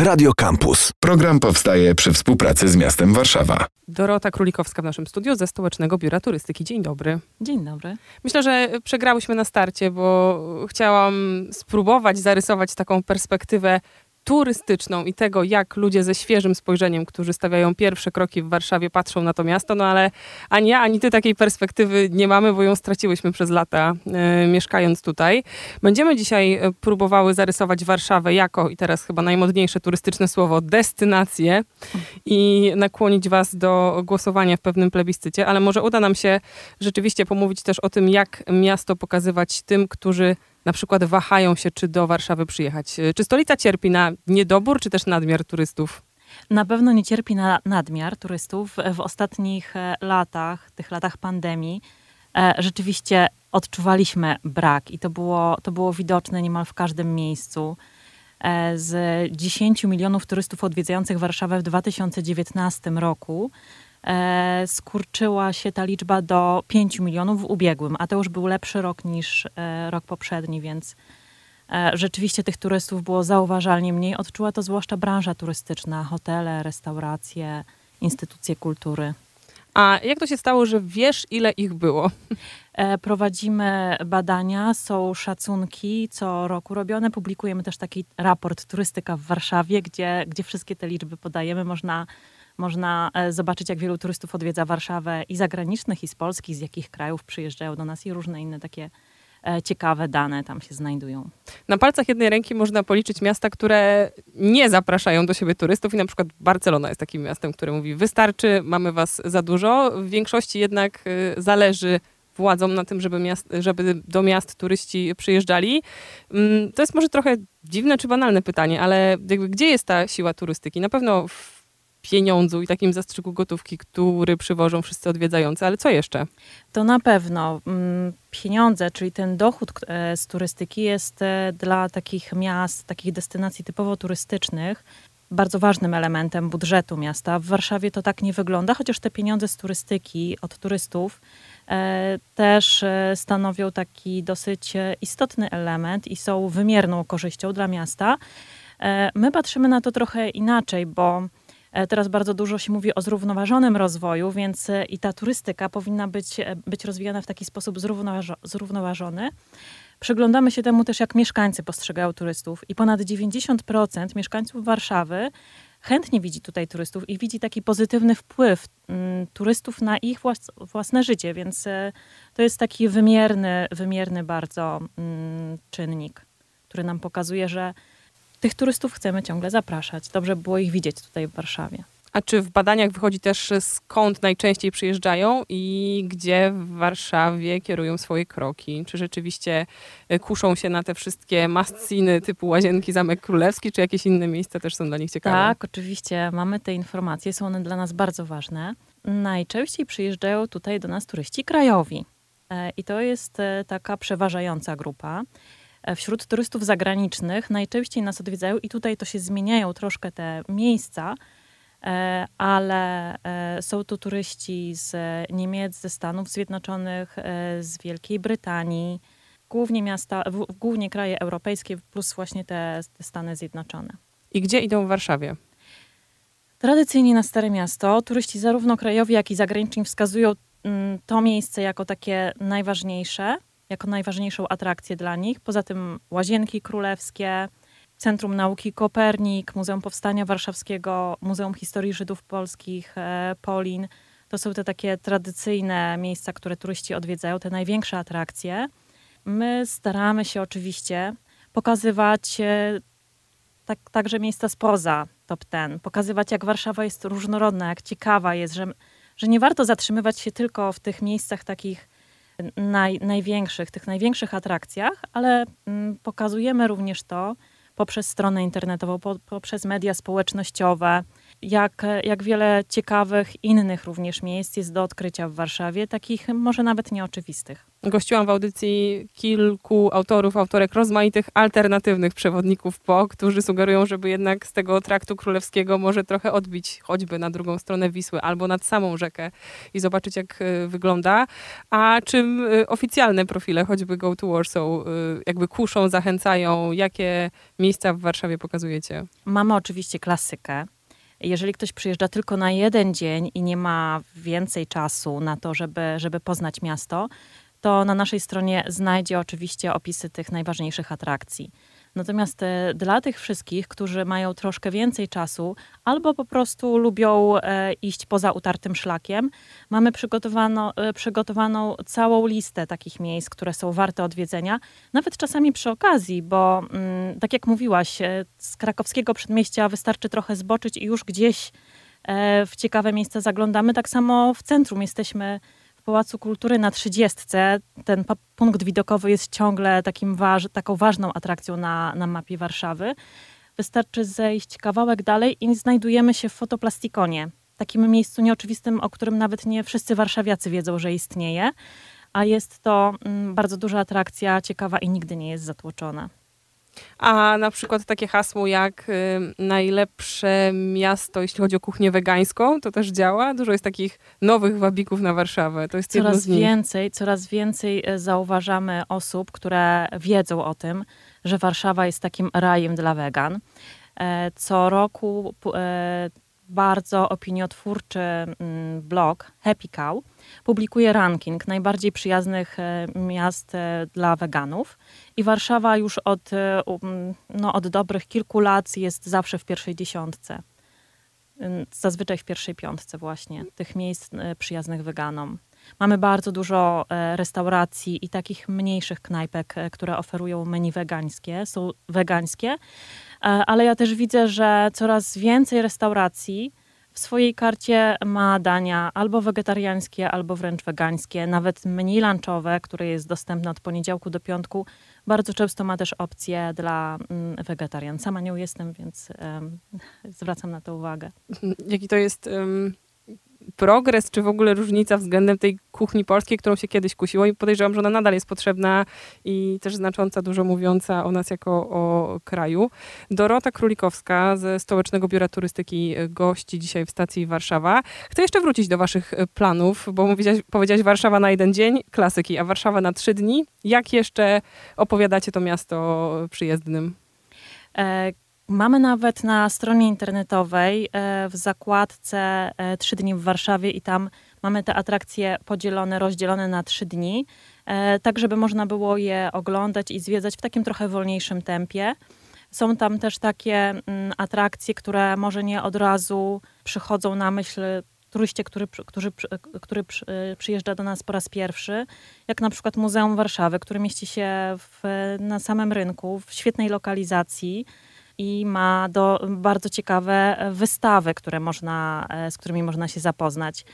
Radio Campus. Program powstaje przy współpracy z miastem Warszawa. Dorota Królikowska w naszym studiu ze Stołecznego Biura Turystyki. Dzień dobry. Dzień dobry. Myślę, że przegrałyśmy na starcie, bo chciałam spróbować zarysować taką perspektywę turystyczną i tego, jak ludzie ze świeżym spojrzeniem, którzy stawiają pierwsze kroki w Warszawie, patrzą na to miasto, no ale ani ja, ani ty takiej perspektywy nie mamy, bo ją straciłyśmy przez lata e, mieszkając tutaj. Będziemy dzisiaj e, próbowały zarysować Warszawę jako, i teraz chyba najmodniejsze turystyczne słowo, destynację i nakłonić was do głosowania w pewnym plebiscycie, ale może uda nam się rzeczywiście pomówić też o tym, jak miasto pokazywać tym, którzy na przykład wahają się, czy do Warszawy przyjechać. Czy stolica cierpi na niedobór, czy też nadmiar turystów? Na pewno nie cierpi na nadmiar turystów. W ostatnich e, latach, tych latach pandemii, e, rzeczywiście odczuwaliśmy brak i to było, to było widoczne niemal w każdym miejscu. E, z 10 milionów turystów odwiedzających Warszawę w 2019 roku e, skurczyła się ta liczba do 5 milionów w ubiegłym, a to już był lepszy rok niż e, rok poprzedni, więc rzeczywiście tych turystów było zauważalnie mniej. Odczuła to zwłaszcza branża turystyczna, hotele, restauracje, instytucje kultury. A jak to się stało, że wiesz, ile ich było? E, Prowadzimy badania, są szacunki co roku robione. Publikujemy też taki raport Turystyka w Warszawie, gdzie, gdzie wszystkie te liczby podajemy. Można, można e, zobaczyć, jak wielu turystów odwiedza Warszawę i zagranicznych, i z Polski, z jakich krajów przyjeżdżają do nas i różne inne takie e, ciekawe dane tam się znajdują. Na palcach jednej ręki można policzyć miasta, które nie zapraszają do siebie turystów i na przykład Barcelona jest takim miastem, które mówi wystarczy, mamy was za dużo. W większości jednak y, zależy władzom na tym, żeby, miast, żeby do miast turyści przyjeżdżali. Mm, To jest może trochę dziwne czy banalne pytanie, ale gdzie jest ta siła turystyki? Na pewno w pieniądzu i takim zastrzyku gotówki, który przywożą wszyscy odwiedzający, ale co jeszcze? To na pewno mm, pieniądze, czyli ten dochód e, z turystyki jest e, dla takich miast, takich destynacji typowo turystycznych bardzo ważnym elementem budżetu miasta. W Warszawie to tak nie wygląda, chociaż te pieniądze z turystyki od turystów e, też e, stanowią taki dosyć e, istotny element i są wymierną korzyścią dla miasta. My patrzymy na to trochę inaczej, bo teraz bardzo dużo się mówi o zrównoważonym rozwoju, więc i ta turystyka powinna być, być rozwijana w taki sposób zrównoważo- zrównoważony. Przyglądamy się temu też, jak mieszkańcy postrzegają turystów i ponad 90% mieszkańców Warszawy chętnie widzi tutaj turystów i widzi taki pozytywny wpływ mm, turystów na ich włas- własne życie, więc e, to jest taki wymierny, wymierny bardzo mm, czynnik, który nam pokazuje, że tych turystów chcemy ciągle zapraszać. Dobrze by było ich widzieć tutaj w Warszawie. A czy w badaniach wychodzi też skąd najczęściej przyjeżdżają i gdzie w Warszawie kierują swoje kroki? Czy rzeczywiście e, kuszą się na te wszystkie must-seeny typu Łazienki, Zamek Królewski, czy jakieś inne miejsca też są dla nich ciekawe? Tak, oczywiście mamy te informacje, są one dla nas bardzo ważne. Najczęściej przyjeżdżają tutaj do nas turyści krajowi. E, I to jest e, taka przeważająca grupa. Wśród turystów zagranicznych najczęściej nas odwiedzają i tutaj to się zmieniają troszkę te miejsca, ale e, są to turyści z Niemiec, ze Stanów Zjednoczonych, e, z Wielkiej Brytanii, głównie miasta, głównie kraje europejskie plus właśnie te, te Stany Zjednoczone. I gdzie idą w Warszawie? Tradycyjnie na Stare Miasto turyści zarówno krajowi, jak i zagraniczni wskazują mm, to miejsce jako takie najważniejsze, jako najważniejszą atrakcję dla nich. Poza tym Łazienki Królewskie, Centrum Nauki Kopernik, Muzeum Powstania Warszawskiego, Muzeum Historii Żydów Polskich, e, Polin. To są te takie tradycyjne miejsca, które turyści odwiedzają, te największe atrakcje. My staramy się oczywiście pokazywać e, tak, także miejsca spoza top ten, pokazywać jak Warszawa jest różnorodna, jak ciekawa jest, że, że nie warto zatrzymywać się tylko w tych miejscach takich naj, największych, tych największych atrakcjach, ale mm, pokazujemy również to poprzez stronę internetową, po, poprzez media społecznościowe jak, jak wiele ciekawych innych również miejsc jest do odkrycia w Warszawie, takich może nawet nieoczywistych. Gościłam w audycji kilku autorów, autorek rozmaitych alternatywnych przewodników po, którzy sugerują, żeby jednak z tego traktu królewskiego może trochę odbić choćby na drugą stronę Wisły albo nad samą rzekę i zobaczyć, jak y, wygląda. A czym y, oficjalne profile, choćby Go to Warsaw, y, jakby kuszą, zachęcają? Jakie miejsca w Warszawie pokazujecie? Mamy oczywiście klasykę. Jeżeli ktoś przyjeżdża tylko na jeden dzień i nie ma więcej czasu na to, żeby, żeby poznać miasto, to na naszej stronie znajdzie oczywiście opisy tych najważniejszych atrakcji. Natomiast e, dla tych wszystkich, którzy mają troszkę więcej czasu albo po prostu lubią e, iść poza utartym szlakiem, mamy przygotowano, e, przygotowaną całą listę takich miejsc, które są warte odwiedzenia, nawet czasami przy okazji, bo mm, tak jak mówiłaś, z krakowskiego przedmieścia wystarczy trochę zboczyć i już gdzieś w ciekawe miejsca zaglądamy. Tak samo w centrum jesteśmy Pałacu Kultury na 30. Ten punkt widokowy jest ciągle takim waż, taką ważną atrakcją na, na mapie Warszawy. Wystarczy zejść kawałek dalej i znajdujemy się w fotoplastikоnie. Takim miejscu nieoczywistym, o którym nawet nie wszyscy warszawiacy wiedzą, że istnieje. A jest to mm, bardzo duża atrakcja, ciekawa i nigdy nie jest zatłoczona. A na przykład takie hasło jak y, najlepsze miasto, jeśli chodzi o kuchnię wegańską, to też działa. Dużo jest takich nowych wabików na Warszawę. To jest coraz więcej, coraz więcej e, zauważamy osób, które wiedzą o tym, że Warszawa jest takim rajem dla wegan. E, co roku e, bardzo opiniotwórczy mm, blog Happy Cow publikuje ranking najbardziej przyjaznych e, miast e, dla weganów. I Warszawa już od, e, no, od dobrych kilku lat jest zawsze w pierwszej dziesiątce. Zazwyczaj w pierwszej piątce właśnie tych miejsc przyjaznych weganom. Mamy bardzo dużo restauracji i takich mniejszych knajpek, które oferują menu wegańskie, są wegańskie, ale ja też widzę, że coraz więcej restauracji w swojej karcie ma dania albo wegetariańskie, albo wręcz wegańskie. Nawet menu lunchowe, które jest dostępne od poniedziałku do piątku, bardzo często ma też opcję dla mm, wegetarian. Sama nią jestem, więc um, zwracam na to uwagę. Jaki to jest um, progres, czy w ogóle różnica względem tej kuchni polskiej, którą się kiedyś kusiło i podejrzewam, że ona nadal jest potrzebna i też znacząca, dużo mówiąca o nas jako o kraju. Dorota Królikowska ze Stołecznego Biura Turystyki gości dzisiaj w stacji Warszawa. Chcę jeszcze wrócić do waszych planów, bo mówiłaś, powiedziałaś Warszawa na jeden dzień, klasyki, a Warszawa na trzy dni. Jak jeszcze opowiadacie to miasto przyjezdnym? Mamy nawet na stronie internetowej e, w zakładce e, trzy dni w Warszawie i tam mamy te atrakcje podzielone, rozdzielone na trzy dni, e, tak żeby można było je oglądać i zwiedzać w takim trochę wolniejszym tempie. Są tam też takie mm, atrakcje, które może nie od razu przychodzą na myśl turyście, który, który, który przyjeżdża do nas po raz pierwszy, jak na przykład Muzeum Warszawy, które mieści się w, na samym rynku, w świetnej lokalizacji i ma do, bardzo ciekawe wystawy, które można, e, z którymi można się zapoznać.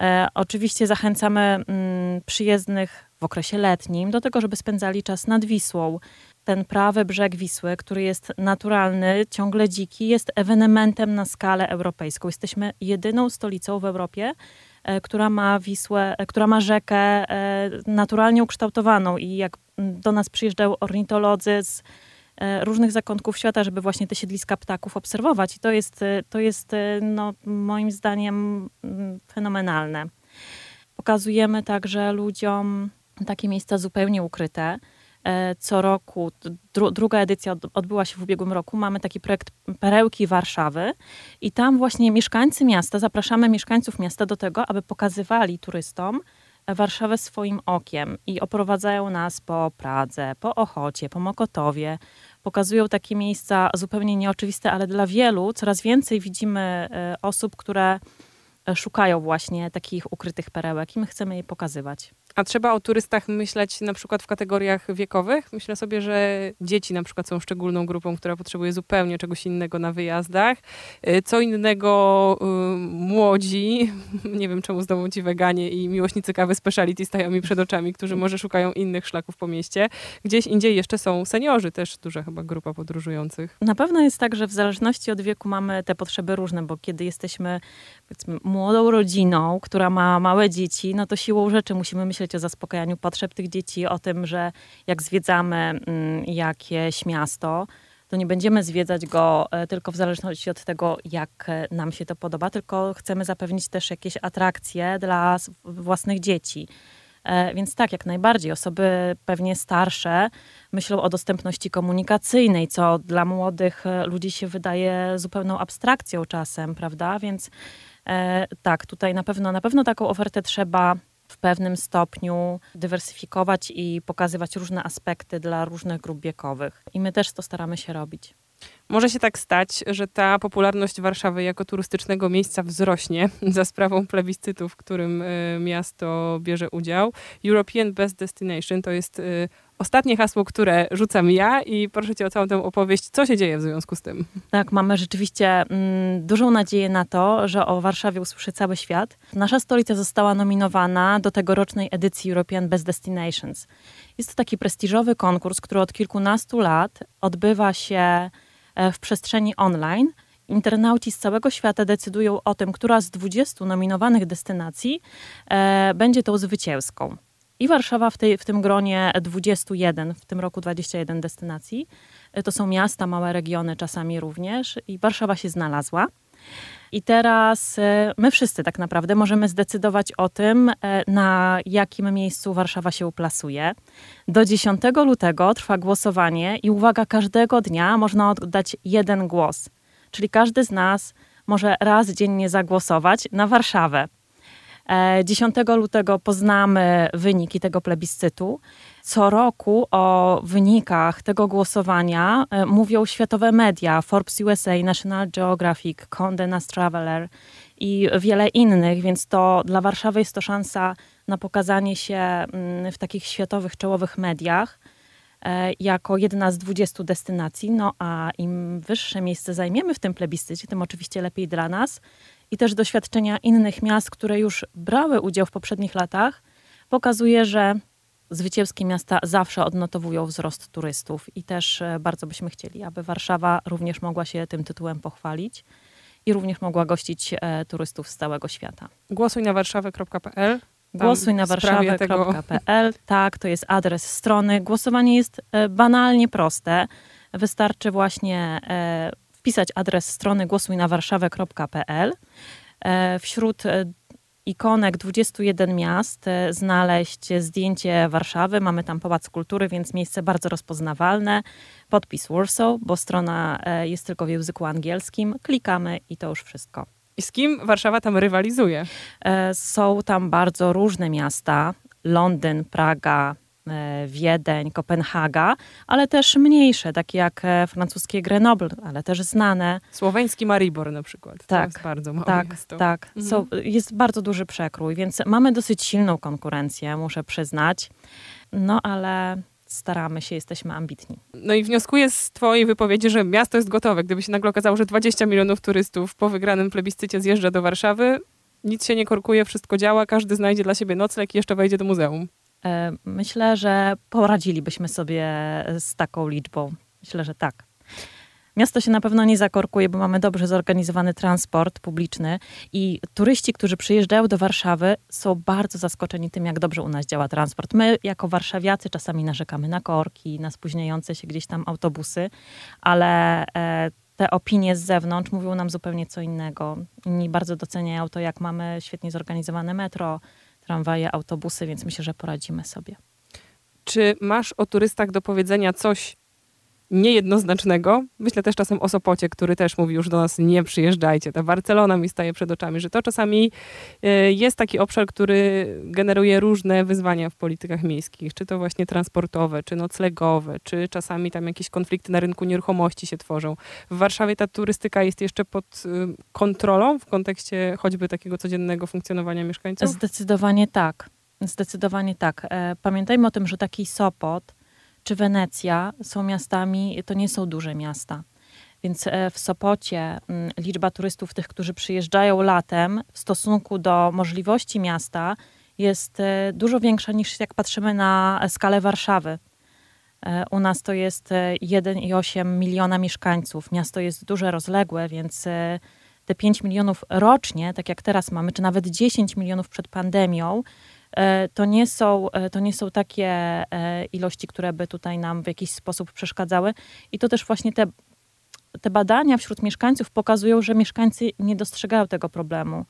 E, oczywiście zachęcamy mm, przyjezdnych w okresie letnim do tego, żeby spędzali czas nad Wisłą. Ten prawy brzeg Wisły, który jest naturalny, ciągle dziki, jest ewenementem na skalę europejską. Jesteśmy jedyną stolicą w Europie, e, która ma Wisłę, która ma rzekę naturalnie ukształtowaną i jak do nas przyjeżdżają ornitolodzy z E, różnych zakątków świata, żeby właśnie te siedliska ptaków obserwować. I to jest, e, to jest e, no, moim zdaniem fenomenalne. Pokazujemy także ludziom takie miejsca zupełnie ukryte. Co roku, dru, druga edycja odbyła się w ubiegłym roku, mamy taki projekt Perełki Warszawy i tam właśnie mieszkańcy miasta, zapraszamy mieszkańców miasta do tego, aby pokazywali turystom, Warszawę swoim okiem i oprowadzają nas po Pradze, po Ochocie, po Mokotowie. Pokazują takie miejsca zupełnie nieoczywiste, ale dla wielu coraz więcej widzimy e, osób, które e, szukają właśnie takich ukrytych perełek i my chcemy je pokazywać. A trzeba o turystach myśleć na przykład w kategoriach wiekowych? Myślę sobie, że dzieci na przykład są szczególną grupą, która potrzebuje zupełnie czegoś innego na wyjazdach. Y, co innego y, młodzi, nie wiem czemu znowu ci weganie i miłośnicy kawy speciality stają mi przed oczami, którzy może szukają innych szlaków po mieście. Gdzieś indziej jeszcze są seniorzy, też duża chyba grupa podróżujących. Na pewno jest tak, że w zależności od wieku mamy te potrzeby różne, bo kiedy jesteśmy młodą rodziną, która ma małe dzieci, no to siłą rzeczy musimy myśleć o zaspokajaniu potrzeb tych dzieci, o tym, że jak zwiedzamy mm, jakieś miasto, to nie będziemy zwiedzać go e, tylko w zależności od tego, jak e, nam się to podoba, tylko chcemy zapewnić też jakieś atrakcje dla własnych dzieci. E, więc tak, jak najbardziej. Osoby pewnie starsze myślą o dostępności komunikacyjnej, co dla młodych ludzi się wydaje zupełną abstrakcją czasem, prawda? Więc tak, tutaj na pewno, na pewno taką ofertę trzeba w pewnym stopniu dywersyfikować i pokazywać różne aspekty dla różnych grup wiekowych. I my też to staramy się robić. Może się tak stać, że ta popularność Warszawy jako turystycznego miejsca wzrośnie za sprawą plebiscytu, w którym y, miasto bierze udział. European Best Destination to jest y, ostatnie hasło, które rzucam ja i proszę cię o całą tę opowieść, co się dzieje w związku z tym. Tak, mamy rzeczywiście mm, dużą nadzieję na to, że o Warszawie usłyszy cały świat. Nasza stolica została nominowana do tegorocznej edycji European Best Destinations. Jest to taki prestiżowy konkurs, który od kilkunastu lat odbywa się e, w przestrzeni online. Internauci z całego świata decydują o tym, która z 20 nominowanych destynacji e, będzie tą zwycięską. I Warszawa w, tej, w tym gronie 21, w tym roku 21 destynacji. E, to są miasta, małe regiony czasami również. I Warszawa się znalazła. I teraz e, my wszyscy tak naprawdę możemy zdecydować o tym, e, na jakim miejscu Warszawa się uplasuje. Do 10 lutego trwa głosowanie i uwaga, każdego dnia można oddać jeden głos. Czyli każdy z nas może raz dziennie zagłosować na Warszawę. 10 e, lutego poznamy wyniki tego plebiscytu. Co roku o wynikach tego głosowania e, mówią światowe media, Forbes USA, National Geographic, Condé Nast Traveler i wiele innych, więc to dla Warszawy jest to szansa na pokazanie się mm, w takich światowych, czołowych mediach e, jako jedna z 20 destynacji. No a im wyższe miejsce zajmiemy w tym plebiscycie, tym oczywiście lepiej dla nas i też doświadczenia innych miast, które już brały udział w poprzednich latach, pokazuje, że zwycięskie miasta zawsze odnotowują wzrost turystów i też e, bardzo byśmy chcieli, aby Warszawa również mogła się tym tytułem pochwalić i również mogła gościć e, turystów z całego świata. Głosuj na warszawę.pl Głosuj na warszawę.pl. Tak, to jest adres strony. Głosowanie jest e, banalnie proste. Wystarczy właśnie wpisać adres strony głosujnawarszawę.pl. E, wśród e, ikonek 21 miast e, znaleźć zdjęcie Warszawy. Mamy tam Pałac Kultury, więc miejsce bardzo rozpoznawalne. Podpis Warsaw, bo strona jest tylko w języku angielskim. Klikamy i to już wszystko. I z kim Warszawa tam rywalizuje? Są tam bardzo różne miasta. Londyn, Praga, Wiedeń, Kopenhaga, ale też mniejsze, takie jak e, francuskie Grenoble, ale też znane. Słoweński Maribor na przykład. Tak, to jest bardzo małe tak, miasto. Tak, mhm. so, jest bardzo duży przekrój, więc mamy dosyć silną konkurencję, muszę przyznać. No ale staramy się, jesteśmy ambitni. No i wnioskuję z twojej wypowiedzi, że miasto jest gotowe. Gdyby się nagle okazało, że 20 milionów turystów po wygranym plebiscycie zjeżdża do Warszawy, nic się nie korkuje, wszystko działa, każdy znajdzie dla siebie nocleg i jeszcze wejdzie do muzeum. E, myślę, że poradzilibyśmy sobie z taką liczbą. Myślę, że tak. Miasto się na pewno nie zakorkuje, bo mamy dobrze zorganizowany transport publiczny i turyści, którzy przyjeżdżają do Warszawy, są bardzo zaskoczeni tym, jak dobrze u nas działa transport. My, jako warszawiacy, czasami narzekamy na korki, na spóźniające się gdzieś tam autobusy, ale e, te opinie z zewnątrz mówią nam zupełnie co innego. Inni bardzo doceniają to, jak mamy świetnie zorganizowane metro, tramwaje, autobusy, więc myślę, że poradzimy sobie. Czy masz o turystach do powiedzenia coś niejednoznacznego? Myślę też czasem o Sopocie, który też mówi już do nas nie przyjeżdżajcie. Ta Barcelona mi staje przed oczami, że to czasami e, jest taki obszar, który generuje różne wyzwania w politykach miejskich, czy to właśnie transportowe, czy noclegowe, czy czasami tam jakieś konflikty na rynku nieruchomości się tworzą. W Warszawie ta turystyka jest jeszcze pod e, kontrolą w kontekście choćby takiego codziennego funkcjonowania mieszkańców? Zdecydowanie tak. Zdecydowanie tak. E, pamiętajmy o tym, że taki Sopot czy Wenecja są miastami, to nie są duże miasta. Więc e, w Sopocie mm, liczba turystów, tych, którzy przyjeżdżają latem, w stosunku do możliwości miasta, jest e, dużo większa niż jak patrzymy na skalę Warszawy. U nas to jest 1,8 miliona mieszkańców. Miasto jest duże, rozległe, więc te 5 milionów rocznie, tak jak teraz mamy, czy nawet 10 milionów przed pandemią, e, to nie są, e, to nie są takie e, ilości, które by tutaj nam w jakiś sposób przeszkadzały. I to też właśnie te, te badania wśród mieszkańców pokazują, że mieszkańcy nie dostrzegają tego problemu.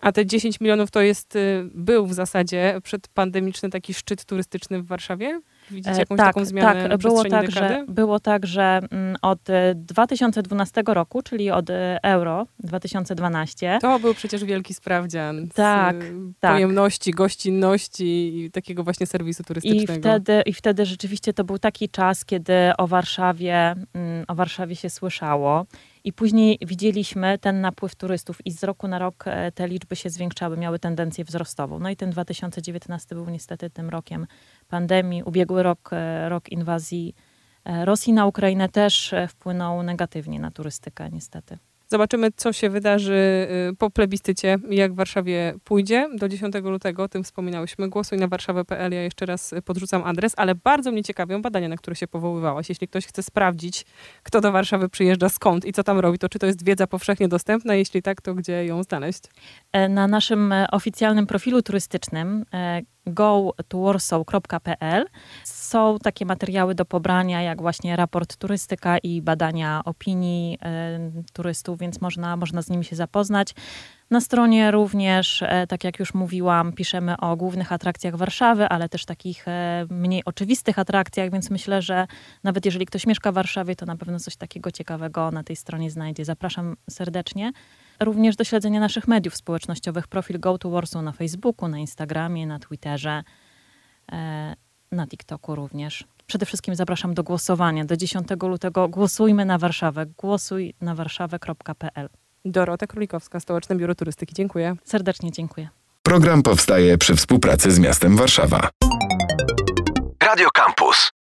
A te 10 milionów to jest, y, był w zasadzie przedpandemiczny taki szczyt turystyczny w Warszawie? Widzicie e, jakąś tak, taką zmianę tak, było tak, dekady? że, było tak, że mm, od 2012 e, roku, czyli od e, Euro 2012. To był przecież wielki sprawdzian. Tak, tak. Pojemności, gościnności i takiego właśnie serwisu turystycznego. I wtedy, I wtedy rzeczywiście to był taki czas, kiedy o Warszawie, mm, o Warszawie się słyszało. I później widzieliśmy ten napływ turystów i z roku na rok te liczby się zwiększały, miały tendencję wzrostową. No i ten 2019 był niestety tym rokiem pandemii, ubiegły rok, e, rok inwazji e, Rosji na Ukrainę też e, wpłynął negatywnie na turystykę, niestety. Zobaczymy, co się wydarzy y, po plebiscycie, jak w Warszawie pójdzie. Do 10 lutego, o tym wspominałyśmy. Głosuj na warszawy.pl, ja jeszcze raz podrzucam adres, ale bardzo mnie ciekawią badania, na które się powoływałaś. Jeśli ktoś chce sprawdzić, kto do Warszawy przyjeżdża, skąd i co tam robi, to czy to jest wiedza powszechnie dostępna? Jeśli tak, to gdzie ją znaleźć? Na naszym oficjalnym profilu turystycznym go.warsaw.pl są takie materiały do pobrania, jak właśnie raport turystyka i badania opinii y, turystów, więc można, można z nimi się zapoznać. Na stronie również, e, tak jak już mówiłam, piszemy o głównych atrakcjach Warszawy, ale też takich e, mniej oczywistych atrakcjach, więc myślę, że nawet jeżeli ktoś mieszka w Warszawie, to na pewno coś takiego ciekawego na tej stronie znajdzie. Zapraszam serdecznie. Również do śledzenia naszych mediów społecznościowych, profil Go to Warsaw na Facebooku, na Instagramie, na Twitterze, e, na TikToku również. Przede wszystkim zapraszam do głosowania. Do 10 lutego głosujmy na Warszawę. Głosuj na warszawę.pl. Dorota Królikowska, Stołeczne Biuro Turystyki. Dziękuję. Serdecznie dziękuję. Program powstaje przy współpracy z miastem Warszawa. Radio Campus.